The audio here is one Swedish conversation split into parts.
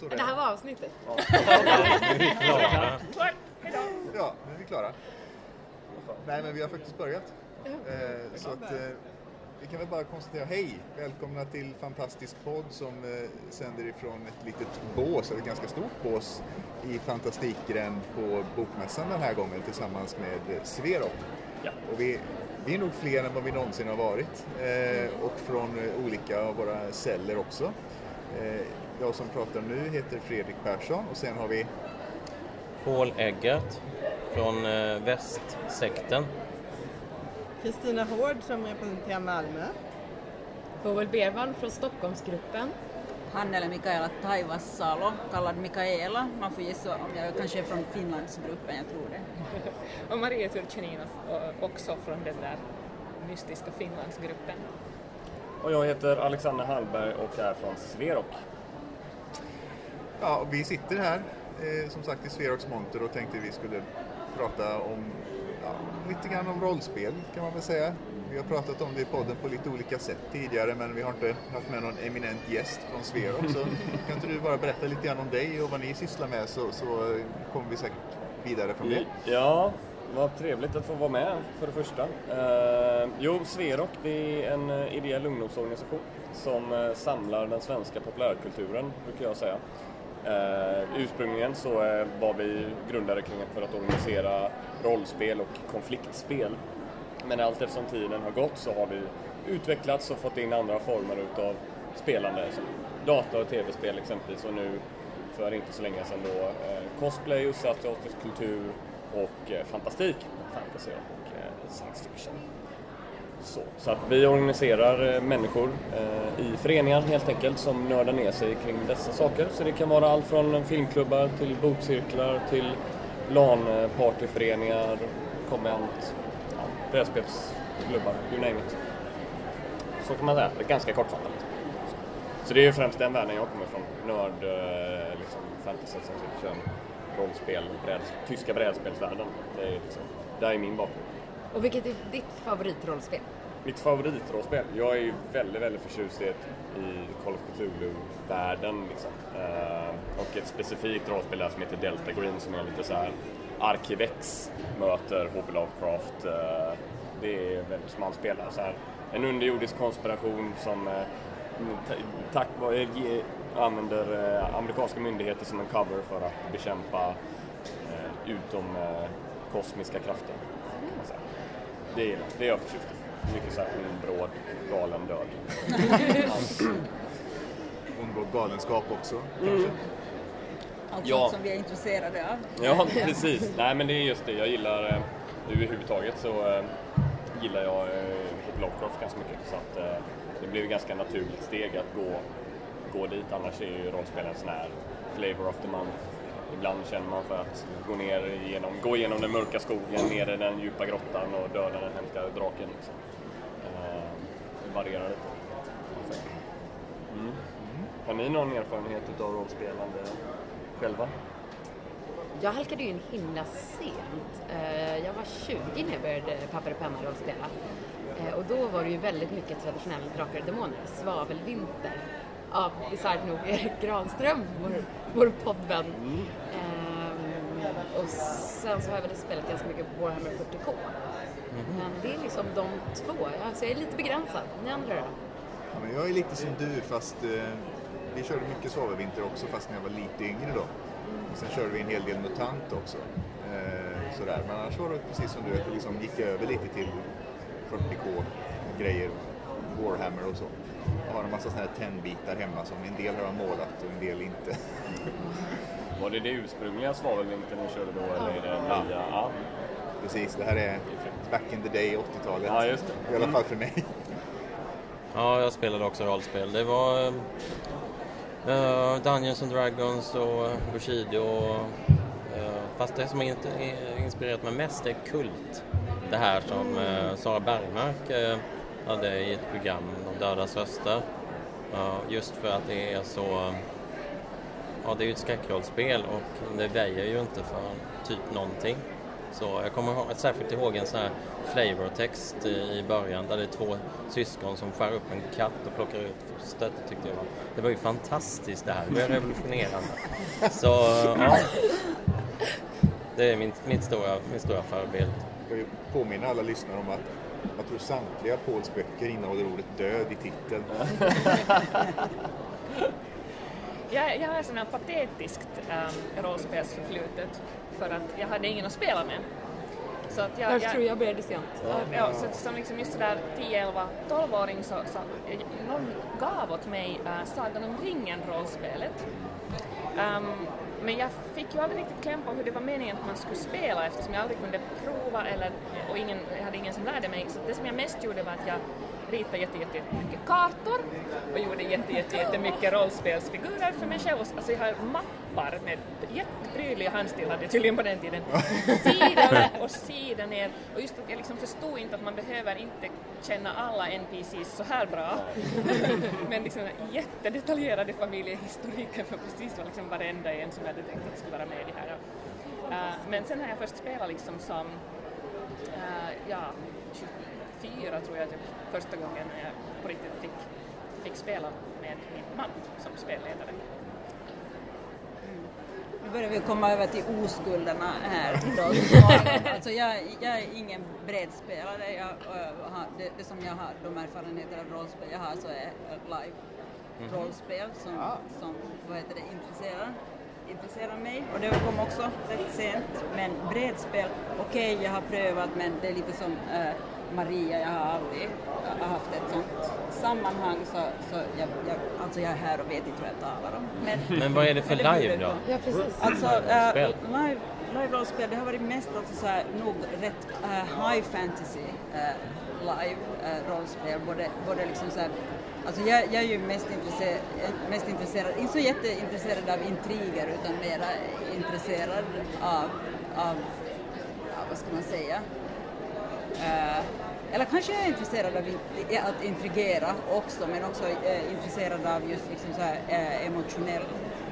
Så det är så det Det här är. var avsnittet. Ja, nu är vi klara. Nej, men vi har faktiskt börjat. Eh, så att, eh, vi kan väl bara konstatera, hej! Välkomna till Fantastisk podd som eh, sänder ifrån ett litet bås, eller ett ganska stort bås i Fantastikgränd på Bokmässan den här gången tillsammans med eh, Sverok. Ja. Och vi, vi är nog fler än vad vi någonsin har varit eh, och från eh, olika av våra celler också. Eh, jag som pratar nu heter Fredrik Persson och sen har vi Paul Eggert från eh, Västsekten. Kristina Hård som representerar Malmö. Boel Bervan från Stockholmsgruppen. Hannele Mikaela Taivassalo, kallad Mikaela. Man får gissa om jag kanske är från Finlandsgruppen, jag tror det. Och Maria Turchaninov och också från den där mystiska Finlandsgruppen. Och jag heter Alexander Hallberg och är från Sverok. Ja, vi sitter här eh, som sagt i Sveroks monter och tänkte vi skulle prata om ja, lite grann om rollspel kan man väl säga. Vi har pratat om det i podden på lite olika sätt tidigare men vi har inte haft med någon eminent gäst från Sverok så kan inte du bara berätta lite grann om dig och vad ni sysslar med så, så kommer vi säkert vidare från det. Ja, vad trevligt att få vara med för det första. Eh, jo, Sverok det är en eh, ideell ungdomsorganisation som eh, samlar den svenska populärkulturen, brukar jag säga. Eh, ursprungligen så eh, var vi grundade kring för att organisera rollspel och konfliktspel. Men allt eftersom tiden har gått så har vi utvecklats och fått in andra former utav spelande som data och tv-spel exempelvis och nu för inte så länge sedan då eh, cosplay, östasiatisk kultur och eh, fantastik, fantasy och eh, science fiction. Så, så att vi organiserar eh, människor eh, i föreningar helt enkelt som nördar ner sig kring dessa saker. Så det kan vara allt från filmklubbar till bokcirklar till LAN-partyföreningar, konvent, ja, brädspelsklubbar, you name it. Så kan man säga, det är ganska kortfattat. Så det är ju främst den världen jag kommer ifrån. Nörd, eh, liksom fantasy, science fiction, rollspel, bräd, tyska brädspelsvärlden. Det är liksom, där är min bakgrund. Och vilket är ditt favoritrollspel? Mitt favoritrollspel? Jag är ju väldigt, väldigt förtjust i, ett, i Call of Cthulhu-världen. Liksom. Uh, och ett specifikt rollspel där som heter Delta Green som är lite så här Arkivex möter H.P. Lovecraft. Uh, det är väldigt som spelar så här. En underjordisk konspiration som eh, tack vare använder eh, amerikanska myndigheter som en cover för att bekämpa eh, utom eh, kosmiska krafter. kan man säga. Det är, det är jag förtjust i. Mycket så här bråd, galen död. Ond galenskap också Mm. kanske. Allt Ja. som vi är intresserade av. Ja, precis. Nej, men det är just det. Jag gillar, eh, överhuvudtaget så eh, gillar jag eh. Lovecraft ganska mycket. Så att eh, det blev ett ganska naturligt steg att gå, gå dit. Annars är ju rollspel en sån här flavor of the month. Ibland känner man för att gå ner genom, gå igenom den mörka skogen, ner i den djupa grottan och döda den hemska draken. Liksom. Det varierar lite. Mm. Har ni någon erfarenhet av rollspelande själva? Jag halkade ju in himla sent. Eh, jag var 20 när jag började papper och penna rollspela. Eh, och då var det ju väldigt mycket traditionella Drakar och Demoner, Svavelvinter av bisarrt nog Erik Granström, vår, vår poddvän. Ehm, och sen så har jag väl spelat ganska mycket Warhammer 40K. Men det är liksom de två. Jag- Så jag är lite begränsad. Ni andra då? Ja, men jag är lite som du fast eh, vi körde mycket svavelvinter också fast när jag var lite yngre då. Och sen körde vi en hel del MUTANT också. Eh, sådär. Men annars var det precis som du, att det liksom gick över lite till 40K grejer, Warhammer och så. Jag har en massa sådana här tennbitar hemma som en del har jag målat och en del inte. Var det det ursprungliga svavelvintern ni körde då eller är det Ja. nya? Ja. Precis, det här är back in the day, 80-talet. Ja, just det. I alla fall för mig. Ja, jag spelade också rollspel. Det var uh, Dungeons and Dragons och Bushido. Uh, fast det som har inspirerat mig mest är Kult. Det här som uh, Sara Bergmark av dig i ett program, De dödas röster. just för att det är så... Ja, det är ju ett skräckrollspel och det väjer ju inte för typ någonting. Så jag kommer särskilt ihåg en sån här flavortext i början där det är två syskon som skär upp en katt och plockar ut fostret. Det tyckte jag var, det var ju fantastiskt det här, det var revolutionerande. Så ja, det är min, min, stora, min stora förebild. Jag vill påminna alla lyssnare om att jag tror samtliga Pauls böcker innehåller ordet död i titeln. jag, jag har här patetiskt ähm, rollspelsförflutet för att jag hade ingen att spela med. Så att jag, Därför jag, tror jag började sent. Ja, så som liksom just sådär 10, 11, 12-åring så, så någon gav åt mig äh, Sagan om ringen-rollspelet. Um, men jag fick ju aldrig riktigt kläm på hur det var meningen att man skulle spela eftersom jag aldrig kunde prova eller, och ingen, jag hade ingen som lärde mig. Så det som jag mest gjorde var att jag ritade jätte, jätte, mycket kartor och gjorde jätte, jätte, jättemycket rollspelsfigurer för mig själv. Alltså jag har mappar med jätteprydliga handstil hade jag tydligen på den tiden. Sida och sida ner. Och just att jag liksom förstod inte att man behöver inte känna alla NPCs så här bra. Men liksom jättedetaljerade familjehistoriker för precis vad liksom varenda en som jag hade tänkt att skulle vara med i det här. Uh, men sen har jag först spelat liksom som uh, ja, 24 tror jag typ första gången när jag på riktigt fick, fick spela med min man som spelledare. Mm. Nu börjar vi komma över till oskulderna här idag. alltså jag, jag är ingen bredspelare. Jag, har, det, det, som jag har, de erfarenheter av rollspel jag har så är live mhm. rollspel som, ja. som vad heter det, intresserar intresserar mig och det kom också rätt sent. Men bredspel, okej okay, jag har prövat men det är lite som äh, Maria, jag har aldrig jag har haft ett sånt sammanhang så, så jag, jag, alltså jag är här och vet inte vad jag talar om. Men, men vad är det för live då? Ja, precis. Alltså, äh, live, live-rollspel, det har varit mest alltså så här, nog rätt uh, high fantasy uh, live-rollspel, uh, både, både liksom så här, Alltså jag, jag är ju mest intresserad, mest intresserad, inte så jätteintresserad av intriger utan mera intresserad av, av ja, vad ska man säga, eller kanske jag är intresserad av att intrigera också, men också eh, intresserad av just liksom så här, eh, emotionell,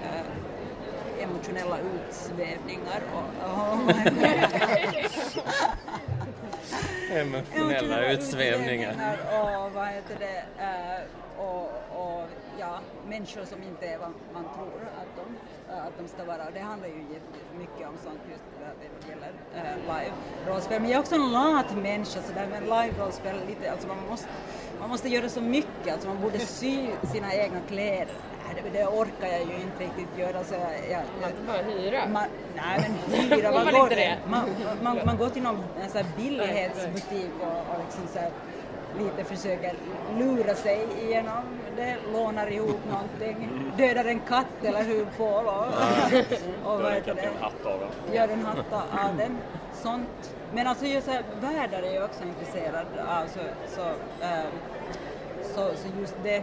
eh, emotionella utsvävningar. Och, och emotionella utsvävningar. Och vad heter det, eh, och, och ja, människor som inte är vad man tror att de, att de ska vara. Det handlar ju mycket om sånt just vad det gäller uh, live-rollspel. Men jag är också en lat människa sådär med live-rollspel lite, alltså man måste, man måste göra så mycket, alltså man borde sy sina egna kläder. Det, det orkar jag ju inte riktigt göra så jag... jag, jag bara hyra? Man, nej men hyra, man, går, man, man, man, går till någon så här billighetsbutik och, och liksom så här, lite försöker lura sig igenom det, lånar ihop någonting, dödar en katt eller hur Paul och, och vad heter det? Gör en hatt av den. Sånt. Men alltså just så här, världar är jag också intresserad av så, så, äh, så, så just det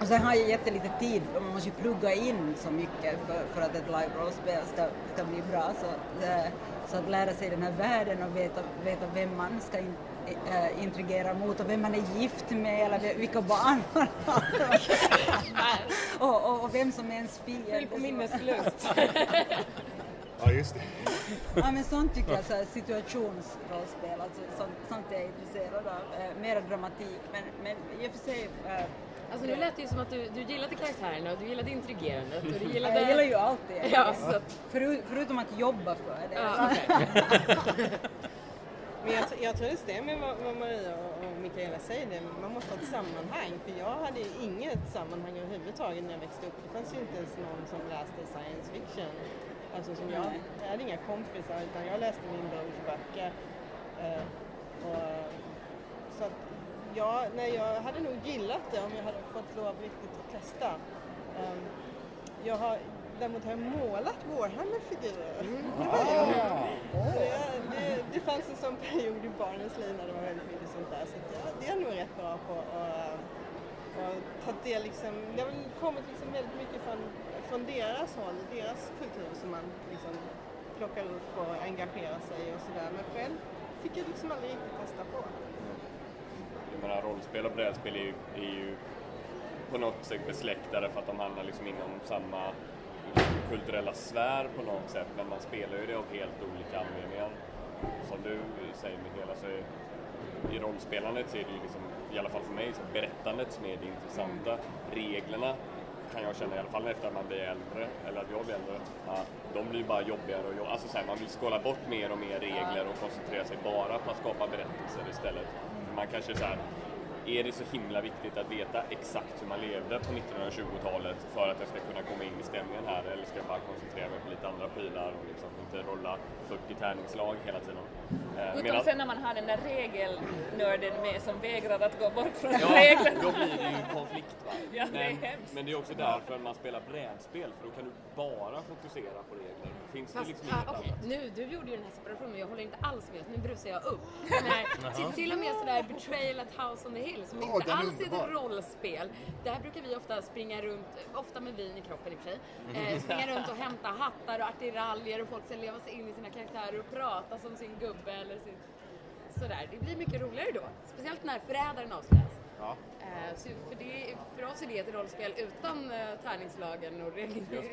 och sen har jag jättelite tid, man måste ju plugga in så mycket för, för att ett live rollspel ska, ska bli bra. Så, äh, så att lära sig den här världen och veta, veta vem man ska in, äh, intrigera mot och vem man är gift med eller vilka barn man har. och, och, och, vem som är ens fiende. på minneslust. ja, just det. ja, men sånt tycker jag, så här, situationsrollspel, alltså, sånt, sånt är jag intresserad av. Äh, mera dramatik, men, men i och för sig äh, Alltså nu lät det ju som att du, du gillade karaktärerna och du gillade intrigerandet och du gillade... Jag gillar ju allt det. Ja, så... Förut, förutom att jobba för det. Ja, okay. Men jag, jag, tror det stämmer vad, vad Maria och, och Mikaela säger, det. man måste ha ett sammanhang. För jag hade inget sammanhang överhuvudtaget när jag växte upp. Det fanns ju inte ens någon som läste science fiction. Alltså som jag, jag hade inga kompisar utan jag läste min brors böcker. Uh, och, så att ja, nej, jag hade nog gillat det om jag hade fått lov riktigt att testa. Um, jag har, däremot har jag målat Warhammer-figurer. Mm. Det, det, det, fanns en sån period i barnens liv när det var väldigt mycket sånt där så jag, det är nog rätt bra på att och tagit del liksom, det har väl kommit liksom väldigt mycket från, från deras håll, deras kultur som man liksom plockar upp och engagerar sig och sådär. Men själv fick jag liksom aldrig riktigt testa på. Jag menar rollspel och brädspel är ju, är ju på något sätt besläktade för att de handlar liksom inom samma kulturella sfär på något sätt men man spelar ju det av helt olika anledningar. Som du säger Mikaela så är, i rollspelandet så är det ju liksom, i alla fall för mig, så berättandet som är det intressanta. Reglerna kan jag känna i alla fall efter att man blir äldre, eller att jag blir äldre, ja, de blir bara jobbigare och jobbigare. Alltså så här, man vill skala bort mer och mer regler och koncentrera sig bara på att skapa berättelser istället. Man kanske så här, är det så himla viktigt att veta exakt hur man levde på 1920-talet för att jag ska kunna komma in i stämningen här eller ska jag bara koncentrera mig på lite andra prylar och liksom inte rolla 40 tärningslag hela tiden. Eh, Utom medan- sen när man har den där regelnörden med som vägrar att gå bort från Ja, reglerna. då blir det ju konflikt. Va? Ja, det är men, hemskt. men det är också därför man spelar brädspel, för då kan du bara fokusera på regler. Finns det Fast, liksom ah, inget annat. nu, du gjorde ju den här separationen jag håller inte alls med. Nu brusar jag upp. Här, till, till och med sådär Betrayal at House on the Hill som Ja, inte alls är ett rollspel. Där brukar vi ofta springa runt, ofta med vin i kroppen i och för sig, eh, springa runt och hämta hattar och attiraljer och folk ska leva sig in i sina karaktärer och prata som sin gubbe eller sin... Sådär. Det blir mycket roligare då. Speciellt när förrädaren avslöjas. Ja. Eh, så för, det, för oss är det ett rollspel utan eh, tärningslagen och regler.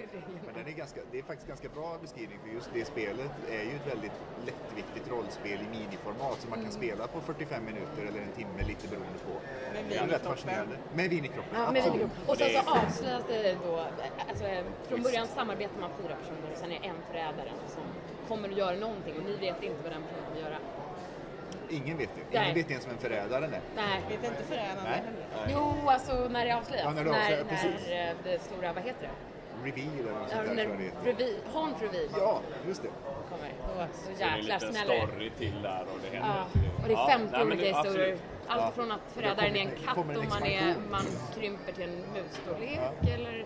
Men den är ganska, det är faktiskt ganska bra beskrivning för just det spelet är ju ett väldigt lättviktigt rollspel i miniformat som man kan spela på 45 minuter eller en timme lite beroende på. Med Det vin är i rätt kroppen. fascinerande. Med vin i kroppen, Ja, men, absolut. och sen så avslöjas det då, alltså, eh, från början samarbetar man fyra personer och sen är en förrädare som kommer att göra någonting och ni vet inte vad den personen kommer göra. Ingen vet det. Nej. Ingen vet ens vem förrädaren är. Nej. Vet inte förrädaren Nej. heller. Jo, alltså när det avslöjas. Ja, när det när, avslöjas, precis. när eh, det stora, vad heter det? Reveal eller något Ja, sånt där när tror jag det heter. haunt reveal Ja, just det. kommer. Då, så Så det är en liten smäller det. story till där och det händer. Ja, och det är 50 nej, men olika det- historier. Allt Ja. från att det förrädaren är en katt och man, är, man krymper till en musstorlek eller,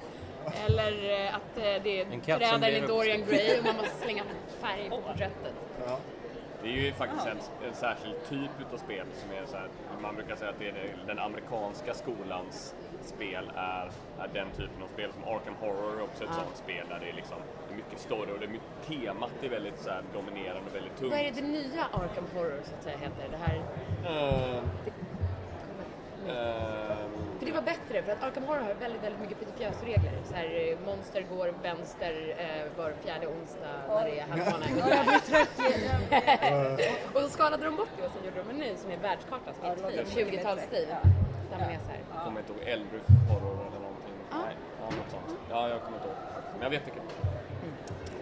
eller eh, att eh, det är En förrädaren är Dorian. Gray och man måste slänga färg på porträttet. Ja. Det är ju faktiskt en, en särskild typ utav spel som är så här, man brukar säga att det är det- den amerikanska skolans spel är, är den typen av spel som Arkham Horror är också ett sånt spel där det är liksom det är mycket story och det är mycket, temat är väldigt så här, dominerande och väldigt tungt. Vad är det det nya Arkham Horror så att säga heter? Det här, Eh, ehm, för det var bättre för att Arkham Horror har väldigt, väldigt mycket petitiösregler. Så här, eh, monster går vänster eh, var fjärde onsdag när det är halvmåne. och så skalade de bort det och sen gjorde de en ny som är världskarta som är jättefin. 20-talsstil. Där man är så här. jag kommer inte ihåg, Eldritch Horror eller någonting. Nej, ja, något sånt. Ja, jag kommer inte ihåg. Men jag vet vilket.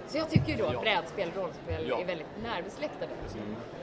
Så jag tycker ju då Ja. att brädspel, rollspel Ja. är väldigt närbesläktade.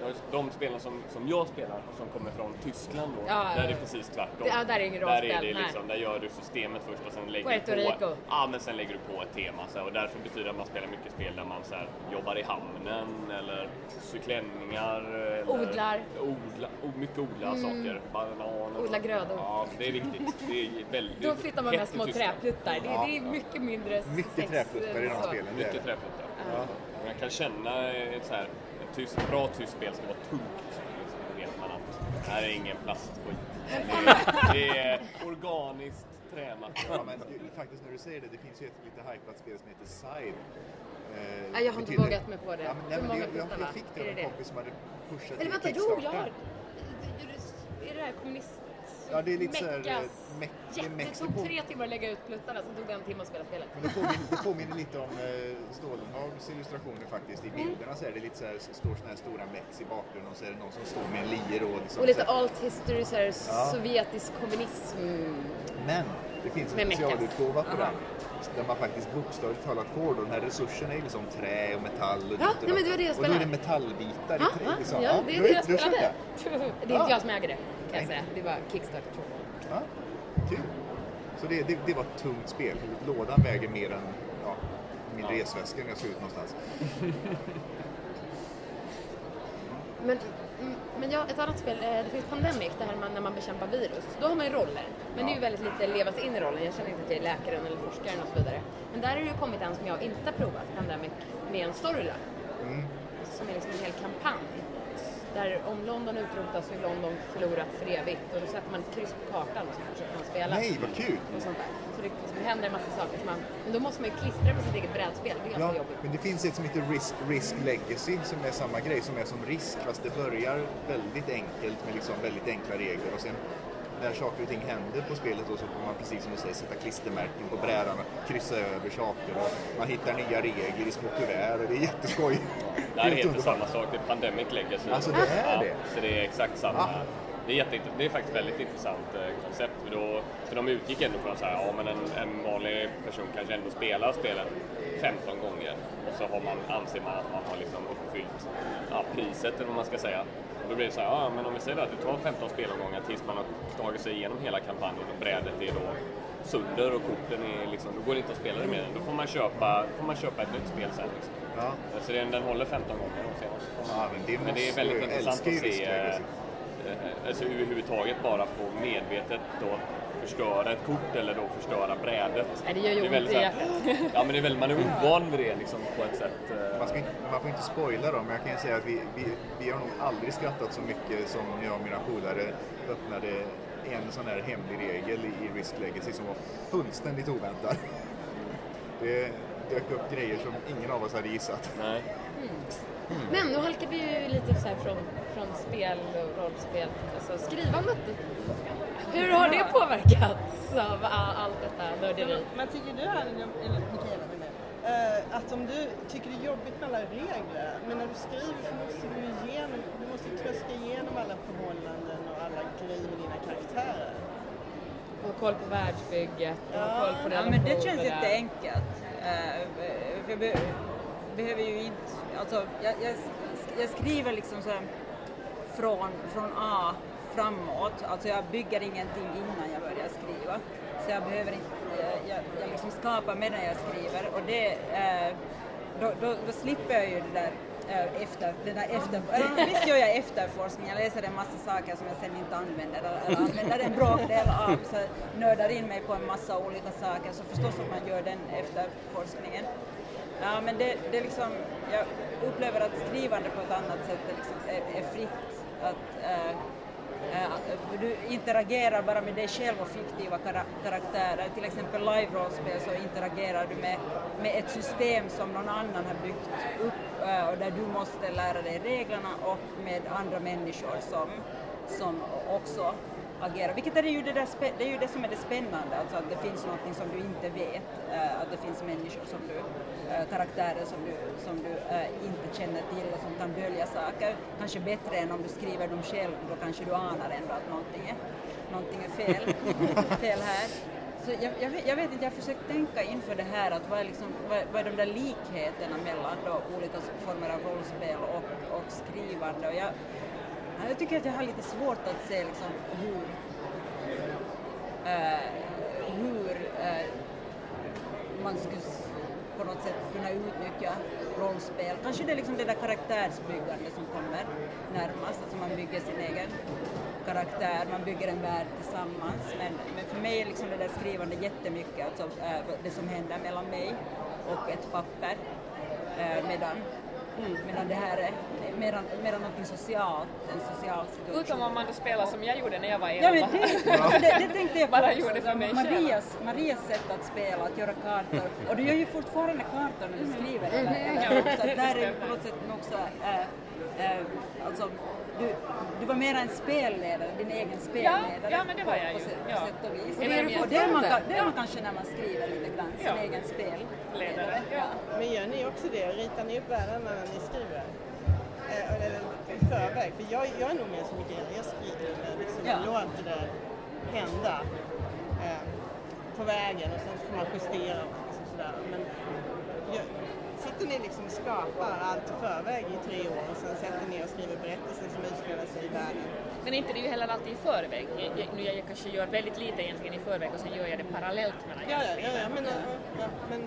Ja, just De spelen som, som jag spelar, som kommer från Tyskland då, Ja, där är ja. det precis tvärtom. Det- ja, där är det ingen Där rollspel, är det liksom, där gör du systemet först och sen lägger Puerto du på, Rico. ja, men sen lägger du på ett tema. Så, här, och därför betyder det att man spelar mycket spel där man så här, jobbar i hamnen eller syr klänningar. Eller, Odlar. Mm. Odla, mycket odla saker. Bananer. Odla grödor. Ja, det är viktigt. Det är väldigt Då flyttar man med små träpluttar. Det, Ja. det är mycket mindre Mycket träpluttar i de spelen. det är Det. träpluttar. Man kan känna ett, så här, ett tyst, bra tyst spel ska vara tungt. Liksom. Då vet man att det här är ingen plastskit. Det är, det är organiskt trämaterial. Ja, men det- faktiskt när du säger det, det finns ju ett lite hypat spel som heter Side. Eh, Nej, jag har inte betyder- vågat mig på det. Ja, men, nej, men många det, jag, jag fick det Är av en det det? kompis som hade pushat Eller till vänta, jo, jag har... Är det här kommunist... Ja, det är lite så här, Meckas. eh, meck- det tog tre timmar att lägga ut pluttarna, sen tog det en timme att spela spelet. Men det påminner, det påminner lite om eh, Stålenhags illustrationer faktiskt. I bilderna så är det lite så här, står såna här stora mex i bakgrunden och så är det någon som står med en lir och liksom Och lite så här. alt history, så här, Ja. sovjetisk kommunism. Men det finns en specialutgåva på den. Där man faktiskt bokstavligt talat får då, den här resursen är liksom trä och metall och Ja, nej, men det var det jag Och då är det spelade. metallbitar i trä. Liksom. ja, det är det jag spelade. det? Är inte Ja. jag som äger det, kan jag säga. Det var Kickstarter. Ja, kul. Så det, det, det var ett tungt spel. Lådan väger mer än ja, min resväska när jag ska ut någonstans. Men, mm, men ja, ett annat spel, eh, det finns Pandemic, det här man, när man bekämpar virus. Då har man ju roller. Men det är ju väldigt lite leva sig in i rollen. Jag känner inte att jag är läkaren eller forskaren och så vidare. Men där har det ju kommit en som jag inte har provat, Pandemic, med en storyline. Mm. Som är liksom en hel kampanj. Där om London utrotas så är London förlorat för evigt och då sätter man ett kryss på kartan och så fortsätter man spela. Nej, vad kul! Och sånt där. Så det, så det händer en massa saker som man, men då måste man ju klistra på sitt eget brädspel, det är ganska Ja, jobbigt. men det finns ett som heter Risk, Risk Legacy som är samma grej, som är som risk fast det börjar väldigt enkelt med liksom väldigt enkla regler och sen när saker och ting händer på spelet så får man precis som du säger sätta klistermärken på brädan och kryssa över saker och man hittar nya regler i små kuvert och det är jätteskoj. Det här är Helt inte underbart. samma sak, det är Pandemic Legacy. Alltså, det är ja, det? Så det är exakt samma. Ah. Det, är jätte, det är faktiskt väldigt intressant eh, koncept. För, då, för de utgick ändå från här, ja men en, en vanlig person kanske ändå spelar spelen 15 gånger så har man, anser man att man har liksom uppfyllt ja, priset eller vad man ska säga. Och då blir det så här, ja men om vi säger att det tar 15 spelomgångar tills man har tagit sig igenom hela kampanjen och brädet är då sönder och korten är liksom, då går det inte att spela det mer. Då får man köpa, får man köpa ett nytt spel sen. Liksom. Ja. Så den, den håller 15 gånger och sen så får man, Ja, men det men det är väldigt intressant att se alltså överhuvudtaget bara få medvetet då förstöra ett kort eller då förstöra brädet. Nej, det gör ju är ont i hjärtat. Ja men det är väldigt, man är ovan vid det liksom på ett sätt. eh, Man, ska inte, man får inte spoila dem, men jag kan ju säga att vi, vi, vi har nog aldrig skrattat så mycket som jag och mina polare öppnade en sån här hemlig regel i Risk Legacy som var fullständigt oväntad. Det dök upp grejer som ingen av oss hade gissat. Nej. Men nu halkar vi ju lite så här från, från spel och rollspel, alltså skrivandet. Hur har det påverkats av allt detta nörderi? Men tycker du, eller Mikaela menar eh, att om du tycker det är jobbigt med alla regler, men när du skriver så måste du igenom, du måste tröska igenom alla förhållanden och alla grejer med dina karaktärer. Och koll på världsbygget och Ja. koll på Ja, men det känns jätteenkelt. Uh, för jag be, behöver ju inte, alltså jag, jag, jag skriver liksom så här från, från A framåt, alltså jag bygger ingenting innan jag börjar skriva. Så jag behöver inte, jag, jag, jag liksom skapar medan jag skriver och det, eh, då, då, då slipper jag ju det där eh, efter, den där efter, visst gör jag efterforskning, jag läser en massa saker som jag sen inte använder eller, eller använder en bråkdel av, så nördar in mig på en massa olika saker, så förstås att man gör den efterforskningen. Ja, men det, det liksom, jag upplever att skrivande på ett annat sätt är, liksom, är, är fritt. Att, äh, du interagerar bara med dig själv och fiktiva kara- karaktärer. Till exempel live-rollspel så interagerar du med, med ett system som någon annan har byggt upp äh, och där du måste lära dig reglerna och med andra människor som, som också agera. Vilket är ju det, där, det är ju det som är det spännande, alltså att det finns någonting som du inte vet, eh, att det finns människor som du, eh, karaktärer som du, som du eh, inte känner till och som kan dölja saker. Kanske bättre än om du skriver dem själv, då kanske du anar ändå att någonting är, någonting är fel, fel här. Så jag, jag, vet, jag vet inte, jag har försökt tänka inför det här att vad är, liksom, vad, vad är de där likheterna mellan då olika former av rollspel och, och skrivande. Och jag, jag tycker att jag har lite svårt att se liksom hur, eh, hur eh, man skulle på något sätt kunna utnyttja rollspel. Kanske det är liksom det där karaktärsbyggande som kommer närmast, alltså man bygger sin egen karaktär, man bygger en värld tillsammans. Men, men för mig är liksom det där skrivande jättemycket, alltså eh, det som händer mellan mig och ett papper. Eh, medan, mm, medan det här är medan, medan någonting socialt, en social situation. Utom om man då spelar som jag gjorde när jag var Ja, men 11. det, det, det tänkte jag på Bara också. gjorde för mig Marias, Marias sätt att spela, att göra kartor. Och du gör ju fortfarande kartor när du skriver. Eller, eller, Ja, så att där är på något sätt nog så, äh, äh, alltså, du, du var mer en spelledare, din egen spelledare. ja, men det var på, jag på, ju. sätt, Ja. på sätt och vis. Det är du och det är man, det är man kanske när man skriver lite grann, sin Ja. egen spelledare. Ledare, ja. Men gör ni också det? Ritar ni upp världarna när ni skriver? Eller i förväg? För jag, jag är nog mer som Mikaela, jag skriver det liksom, Ja. låter det hända eh, på vägen och sen får man justera och liksom sådär. Men jag, sitter ni liksom och skapar allt i förväg i tre år och sen sätter ni och skriver berättelsen som utspelar sig i världen? Men inte det är ju heller alltid i förväg. Jag, jag, nu jag kanske gör väldigt lite egentligen i förväg och sen gör jag det parallellt medan Ja, jag ja, ja, skriver. ja, men, ja, ja, men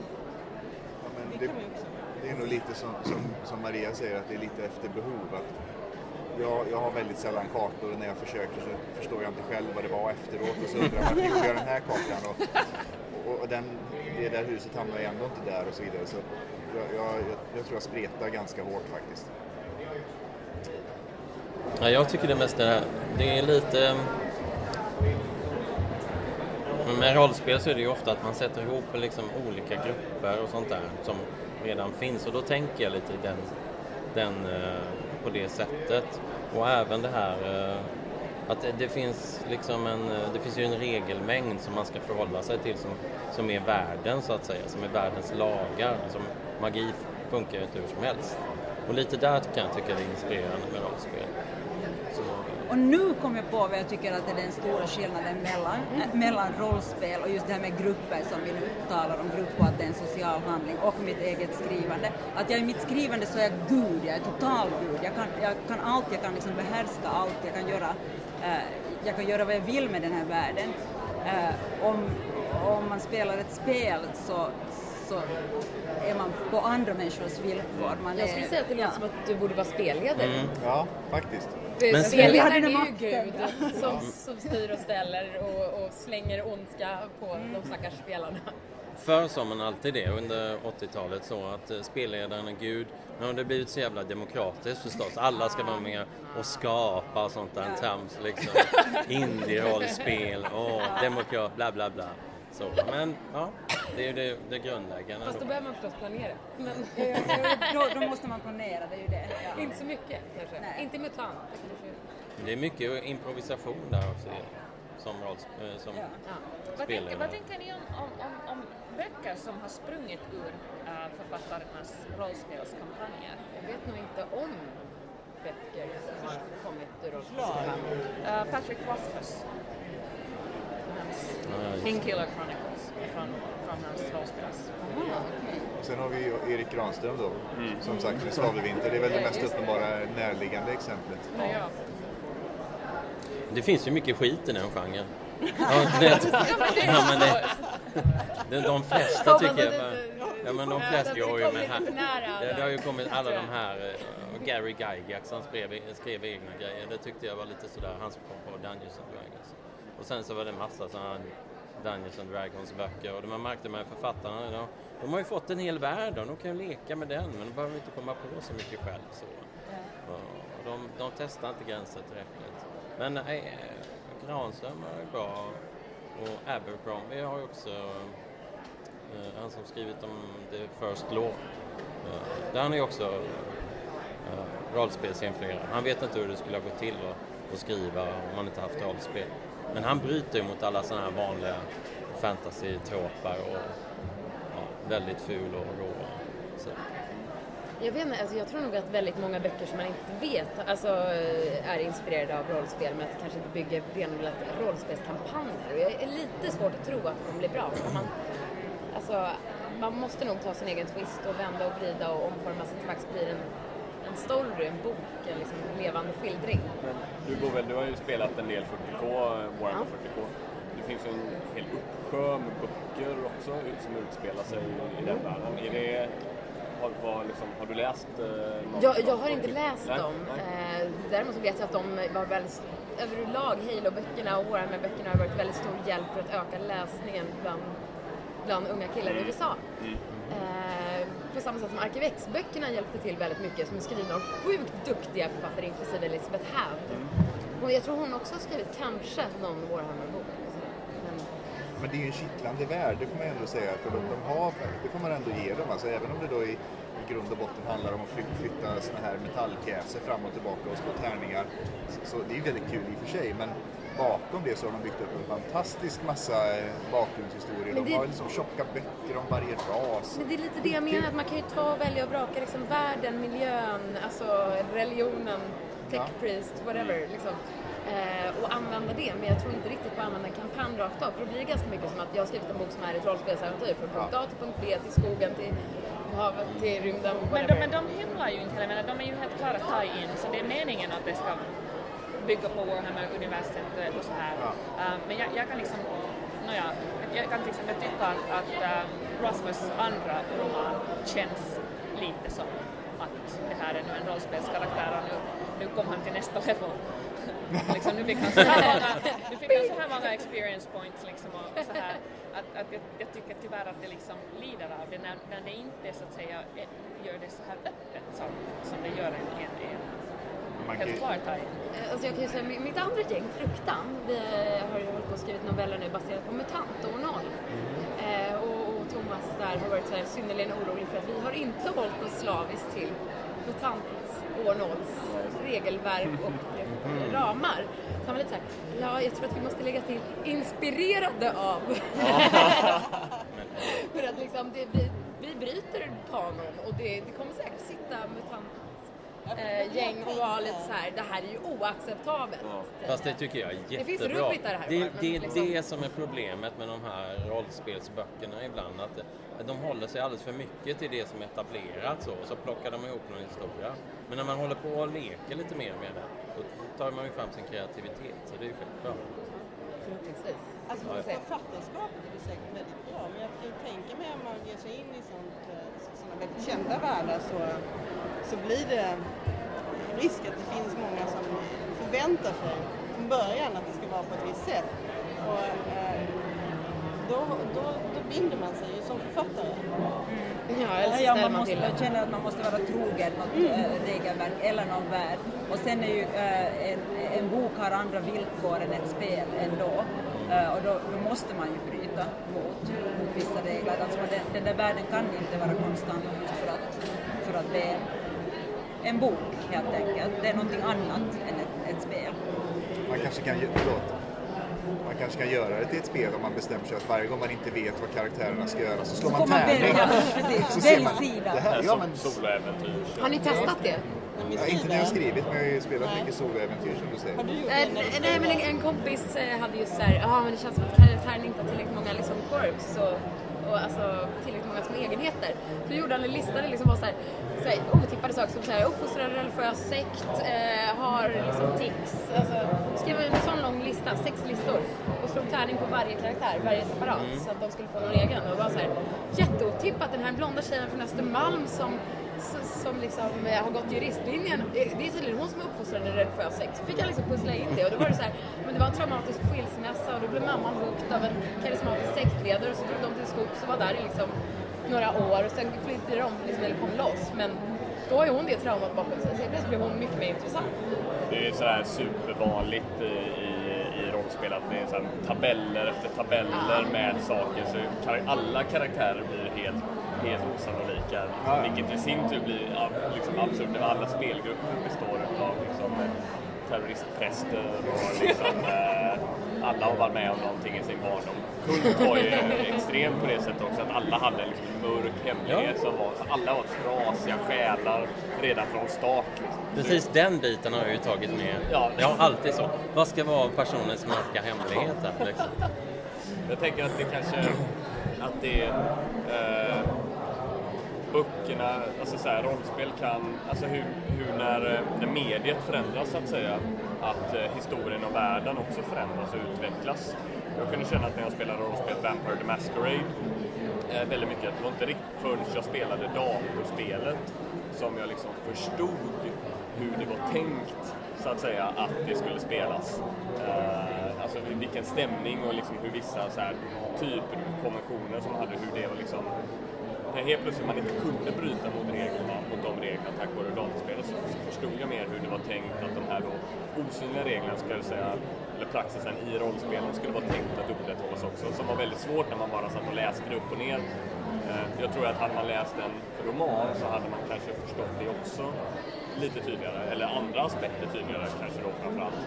Ja, men det det, kan man ju också det är nog lite som, som, som Maria säger, att det är lite efter behov. Att jag, jag har väldigt sällan kartor och när jag försöker så förstår jag inte själv vad det var efteråt och så undrar jag varför gjorde jag den här kartan? Och, och, och den, det där huset hamnar ju ändå inte där och så vidare. Så jag, jag, jag, jag tror jag spretar ganska hårt faktiskt. Ja, jag tycker det mesta är, det är lite... Mm, med rollspel så är det ju ofta att man sätter ihop liksom olika grupper och sånt där som redan finns och då tänker jag lite den, den, eh, på det sättet. Och även det här eh, att det, finns liksom en, eh, det finns ju en regelmängd som man ska förhålla sig till som, som är världen så att säga, som är världens lagar. Alltså, magi funkar ju inte hur som helst. Och lite där kan jag tycka det är inspirerande med rollspel. Och nu kom jag på vad jag tycker att är den stora skillnaden mellan, äh, mellan rollspel och just det här med grupper som vi nu talar om, grupp och att det är en social handling och mitt eget skrivande. Att jag i mitt skrivande så är jag Gud, jag är total Gud. Jag kan, jag kan allt, jag kan liksom behärska allt, jag kan göra, eh, jag kan göra vad jag vill med den här världen. Eh, om, om man spelar ett spel så, så är man på andra människors villkor. Man Jag skulle är, säga att det låter ja. som att du borde vara spelledare. mm. Ja, faktiskt. Men- spelledaren är ju? Gud som, som styr och ställer och, och slänger ondska på de stackars spelarna. Förr sa man alltid det under 80-talet så att eh, spelledaren är Gud. Nu har det blivit så jävla demokratiskt förstås. Alla ska vara med och skapa och sånt där trams liksom. Indie-rollspel, åh, demokrat, bla bla bla. Så, men ja, det är ju det, det grundläggande. Fast då behöver man förstås planera. Men Ja, då, då måste man planera, det är ju det. Ja. inte så mycket kanske. Nej. Inte mutant. det är mycket improvisation där också som, rollsp- eh, som Ja. Vad tänker, vad tänker ni om, om, om, om böcker som har sprungit ur äh, författarnas rollspelskampanjer? Jag vet nog inte om böcker som har kommit ur rollspelskampanjer. Äh, Patrick Rothfuss, just det. Painkiller Chronicles från, från hans rollspels. Sen har vi ju Erik Granström då, som sagt med Svavelvinter. Det är väl det mest uppenbara närliggande exemplet. Ja. Det finns ju mycket skit i den genren. Ja, det, ja, men det, det, de flesta tycker jag... Ja men de flesta det går ju kom med lite här. Det, det har ju kommit alla de här, eh, Gary Gygax han skrev, skrev egna grejer. Det tyckte jag var lite sådär, han som kom på Dungeons and Dragons. Och sen så var det massa sådana här Dungeons and Dragons böcker och man märkte med författarna, de, de har ju fått en hel värld och de kan ju leka med den men de behöver inte komma på så mycket själv. Så. Och de, de testar inte gränser tillräckligt. Men eh, Granström är bra och Abercrombie har ju också eh, han som skrivit om The First Law. Eh, där han är ju också eh, rollspelsinfluerad. Han vet inte hur det skulle ha gått till att, att skriva om man inte haft rollspel. Men han bryter ju mot alla sådana här vanliga fantasy-tråpar och ja, väldigt ful och rå. Så. Jag vet inte, alltså jag tror nog att väldigt många böcker som man inte vet alltså, är inspirerade av rollspel men att det kanske inte bygger renodlat rollspelskampanjer. Och jag är lite svårt att tro att de blir bra. För Man, alltså, man måste nog ta sin egen twist och vända och vrida och omforma så att det faktiskt blir en, en story, en bok, en liksom levande skildring. Men du Bovel, du har ju spelat en del 40K, eh, Warhammer 40K. Det finns ju en hel uppsjö med böcker också som utspelar sig i den världen. Är det, har, var, liksom, har du läst eh, någon Jag, jag har inte läst Nej, dem. nej. Eh, däremot så vet jag att de var väldigt, överlag Halo-böckerna och Warhammer-böckerna har varit väldigt stor hjälp för att öka läsningen bland, bland unga killar i USA. Eh, på samma sätt som Arkivex-böckerna hjälpte till väldigt mycket som är skrivna av sjukt duktiga författare inklusive Elisabeth Hand. Och jag tror hon också har skrivit kanske någon Warhammer-bok. Men Men det är ju en kittlande värld, det får man ändå säga. För de, de har, det får man ändå ge dem. Alltså, även om det då i, i grund och botten handlar om att flytta, flytta såna här metallpjäser fram och tillbaka och slå tärningar. Så, så det är väldigt kul i och för sig. Men bakom det så har de byggt upp en fantastisk massa eh, bakgrundshistorier. Men De det- har liksom tjocka böcker om varje ras. Men det är lite det jag menar, att man kan ju ta och välja och vraka liksom världen, miljön, alltså religionen, tech Ja. priest, whatever. Liksom. Eh, och använda det, men jag tror inte riktigt på att använda en kampanj rakt av. För då blir det ganska mycket som att jag har skrivit en bok som är ett rollspelsäventyr från punkt A till punkt B, till skogen, till havet, till rymden, Men whatever. de, men de hymlar ju inte heller, men de är ju helt klara tie-in, så det är meningen att det ska bygga på Warhammer-universet och så här. Ja. Uh, men jag, jag kan liksom, nåja, jag kan till exempel tycka att, att uh, Rothfuss andra roman känns lite som att det här är nu en rollspelskaraktär och nu, nu kom han till nästa level. liksom, nu fick han så här många, nu fick han så här många experience points liksom och, och så här. Att, att jag, jag tycker tyvärr att det liksom lider av det när, när det inte så att säga gör det så här öppet som, som det gör en, en, en man kan helt klart. Eh, Alltså jag kan ju säga, mi- mitt andra gäng, Fruktan, vi eh, har ju hållit på och skrivit noveller nu baserat på MUTANT år 0. Eh, och, och Thomas där har varit så här synnerligen orolig för att vi har inte hållit oss slaviskt till MUTANT år 0s regelverk och eh, ramar. Så han var lite så här, ja jag tror att vi måste lägga till inspirerade av. för att liksom, det, vi, vi bryter kanon och det, det kommer säkert sitta MUTANT eh, gäng och vara lite så här, det här är ju oacceptabelt. Fast det tycker jag är Det jättebra. finns roligt i det här, Det, det är liksom- det som är problemet med de här rollspelsböckerna ibland. Att att de håller sig alldeles för mycket till det som är etablerat så, så plockar de ihop någon historia. Men när man håller på och leker lite mer med det, då tar man ju fram sin kreativitet. Så det är ju självklart. Förhoppningsvis. Alltså författarskapet är det säkert väldigt bra, men jag kan ju tänka mig om man ger sig in i sånt, eh, sådana väldigt kända världar så, så blir det risk att det finns många som förväntar sig från början att det ska vara på ett visst sätt. Och, eh, då, då, då binder man sig ju som författare. Ja, eller så Ja, man man måste till känna att man måste vara trogen något eh, regelverk eller någon värld. Och sen är ju eh, en, en bok har andra villkor än ett spel ändå. Och då, då måste man ju bryta mot, mot vissa regler. Alltså den, den där världen kan inte vara konstant just för att, för att det är en bok helt enkelt. Det är någonting annat än ett, ett spel. Man kanske kan, förlåt. man kanske kan göra det till ett spel om man bestämmer sig att varje gång man inte vet vad karaktärerna ska göra så slår Så man får man tärning. välja. Så ser Välj man, sida. Det här, ja, men, Soloäventyr. Har ni testat det? Ja, inte när jag har skrivit men jag har ju spelat mycket soloäventyr som du säger. Har du gjort Eh, det när du nej men en, en kompis eh, hade ju såhär, ja men det känns som att karaktären inte har tillräckligt många liksom quirks och, och alltså tillräckligt många små egenheter. Så gjorde han en lista där det liksom var såhär, såhär otippade saker som såhär uppfostrad religiös sekt, eh, har liksom tics. Alltså skrev en sån lång lista, sex listor och slog tärning på varje karaktär, varje separat så att de skulle få någon egen. Och var såhär jätteotippat, den här blonda tjejen från Östermalm som som liksom eh, har gått juristlinjen, det är tydligen hon som är uppfostrad i religiös. Så fick jag liksom pussla in det och då var det så här, men det var en traumatisk skilsmässa och då blev mamman hooked av en karismatisk sektledare och så drog de till skogs och var där i liksom några år och sen flydde de liksom, eller kom loss. Men då har ju hon det traumat bakom sig så plötsligt blev hon mycket mer intressant. Det är sådär supervanligt i, i, i rollspel att det är så tabeller efter tabeller med saker så alla karaktärer blir helt, helt osannolika. Ja. Vilket i sin tur blir ja, liksom absurt. Alla spelgrupper består av liksom, terroristpräster och liksom, eh, alla har varit med om någonting i sin barndom. Kult var ju extremt på det sättet också att alla hade liksom en mörk hemlighet som var, så alla var trasiga själar redan från start. Liksom. Precis den biten har jag ju tagit med. Ja. Jag har alltid så. Vad ska vara personens mörka hemligheter? Liksom? Jag tänker att det kanske, att det eh, böckerna, alltså så här, rollspel kan, alltså hur, hur när, eh, när mediet förändras så att säga, att eh, historien och världen också förändras och utvecklas. Jag kunde känna att när jag spelade rollspelet Vampire the Masquerade eh, väldigt mycket, att det var inte riktigt förrän jag spelade datorspelet som jag liksom förstod hur det var tänkt så att säga att det skulle spelas. Eh, alltså vilken stämning och liksom hur vissa så här, typer av konventioner som hade, hur det var liksom när helt plötsligt man inte kunde bryta mot reglerna, mot de reglerna tack vare dataspelet så, så förstod jag mer hur det var tänkt att de här då osynliga reglerna, ska jag säga, eller praxisen i rollspelen skulle vara tänkt att upprätthållas också, som var väldigt svårt när man bara satt och läste det upp och ner. Eh, jag tror att hade man läst en roman så hade man kanske förstått det också lite tydligare, eller andra aspekter tydligare kanske då framförallt.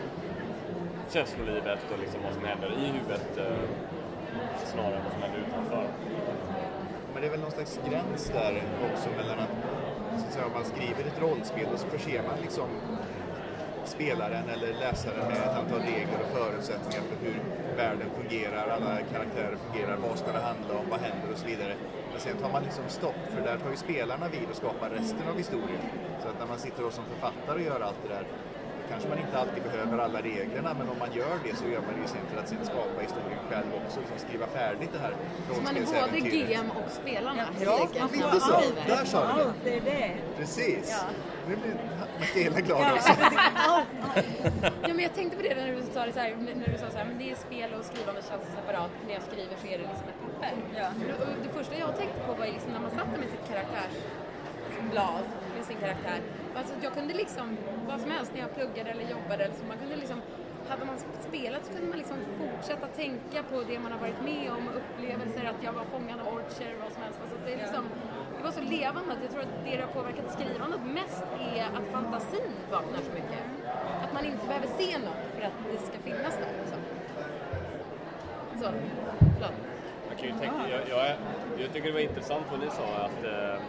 Känslolivet och liksom vad som händer i huvudet eh, snarare än vad som händer utanför. Men det är väl någon slags gräns där också mellan att, så att säga, om man skriver ett rollspel och så förser man liksom spelaren eller läsaren med ett antal regler och förutsättningar för hur världen fungerar, alla karaktärer fungerar, vad ska det handla om, vad händer och så vidare. Men sen tar man liksom stopp, för där tar ju spelarna vid och skapar resten av historien. Så att när man sitter då som författare och gör allt det där, kanske man inte alltid behöver alla reglerna, men om man gör det så gör man det ju sen för att sen skapa historien själv också, liksom skriva färdigt det här Så man är både. GM och spelarna Ja, när lite så. Där sa du det. Är det. Precis. Ja. Nu blir Mikaela glad Ja, också. Ja, men jag tänkte på det när du sa det så här, när du sa så här, men det är spel och skrivande känns separat. När jag skriver så är det liksom ett papper. Ja. Det första jag tänkte på var liksom när man satt med sitt karaktärsblad, med sin karaktär. Alltså jag kunde liksom, vad som helst när jag pluggade eller jobbade, eller så man kunde liksom, hade man spelat så kunde man liksom fortsätta tänka på det man har varit med om, upplevelser, att jag var fångad av Orcher, vad som helst. Alltså det, är liksom, det var så levande att jag tror att det det har påverkat skrivandet mest är att fantasin vaknar så mycket. Att man inte behöver se något för att det ska finnas där. Liksom. Så, förlåt. Jag, kan ju tänka, jag, jag, jag tycker det var intressant vad ni sa att, eh,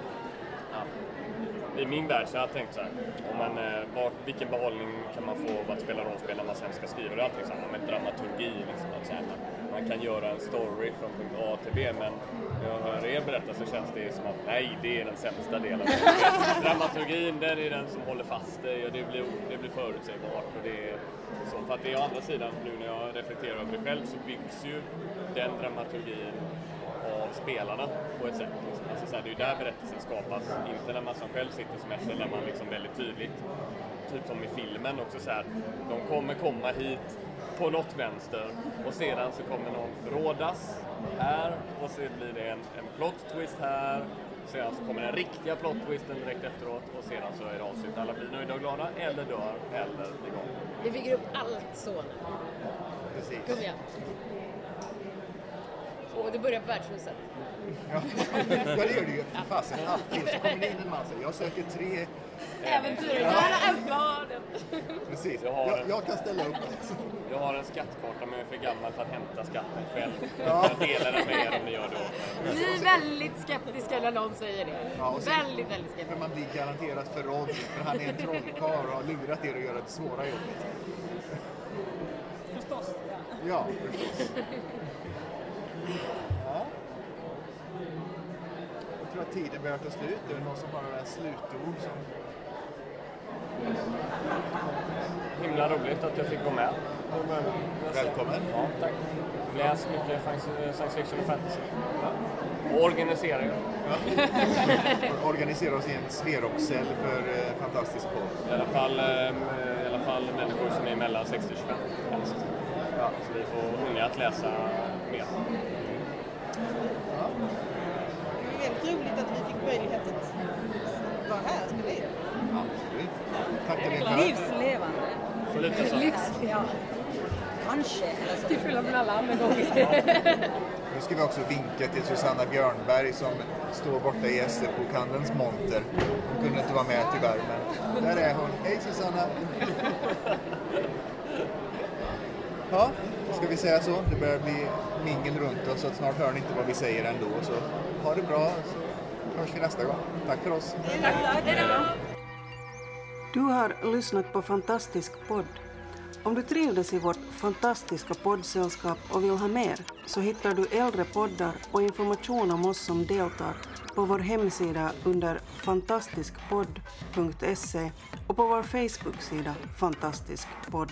i min värld så har jag tänkt så här, om man, eh, var, vilken behållning kan man få av att spela rollspel när man sen ska skriva det? Allting så här, med dramaturgi, liksom, att så här, man, man kan göra en story från punkt A till B, men när jag hör er berätta så känns det som att nej, det är den sämsta delen. Dramaturgin, den är den som håller fast dig och det blir, det blir förutsägbart. Och det är, så för att det är å andra sidan, nu när jag reflekterar över det själv, så byggs ju den dramaturgin spelarna på ett sätt. Liksom. Alltså, så här, det är ju där berättelsen skapas, inte när man som själv sitter som SL, där man liksom väldigt tydligt, typ som i filmen också så här, de kommer komma hit på något vänster och sedan så kommer någon förrådas här och så blir det en, en plot twist här Sedan så kommer den riktiga plot twisten direkt efteråt och sedan så är det avslut. Alla blir nöjda och glada, eller dör, eller galna. Vi bygger upp allt så nu. Precis. Kom igen. Och det börjar på värdshuset. Ja, ja det gör det ju. Fasen, alltid. Så kommer det in en man och säger, jag söker tre. Äventyr, nära Älvdalen. Precis. Jag har Jag, jag kan ställa upp. Jag har en skattkarta men jag är för gammal för att hämta skatten själv. Ja. Jag delar den med er om ni gör det. Ni är väldigt skeptiska när någon säger det. Ja, och sen- väldigt, väldigt För skeptiska. man blir garanterat förrådd. För han är en trollkarl och har lurat er att göra det svåra jobbet. Förstås. Ja. Ja, förstås. Ja. Jag tror att tiden börjar ta slut. Är det någon som har några slutord? Som... Himla roligt att jag fick vara med. Välkommen. Ja, tack. Läs mycket science fiction och fantasy. Och organisera er. Organisera oss i en Sverokcell för eh, fantastisk podd. I alla fall, eh, i alla fall människor som är mellan 60 och 25 helst. Ja. Så vi får unga att läsa mer. Det är väldigt roligt att vi fick möjlighet att vara här och spela in. Absolut. Tack er. Livslevande. Så. Ja. Kanske. Till skillnad från alla andra gånger. Nu ska vi också vinka till Susanna Björnberg som står borta i SE-bokhandelns monter. Hon kunde inte vara med tyvärr, men där är hon. Hej Susanna! Ja, ska vi säga så? Det börjar bli mingel runt oss så att snart hör ni inte vad vi säger ändå. Så ha det bra så hörs vi nästa gång. Tack för oss! Du har lyssnat på Fantastisk podd. Om du trivdes i vårt fantastiska poddsällskap och vill ha mer så hittar du äldre poddar och information om oss som deltar på vår hemsida under fantastiskpodd.se och på vår Facebook-sida Fantastisk podd.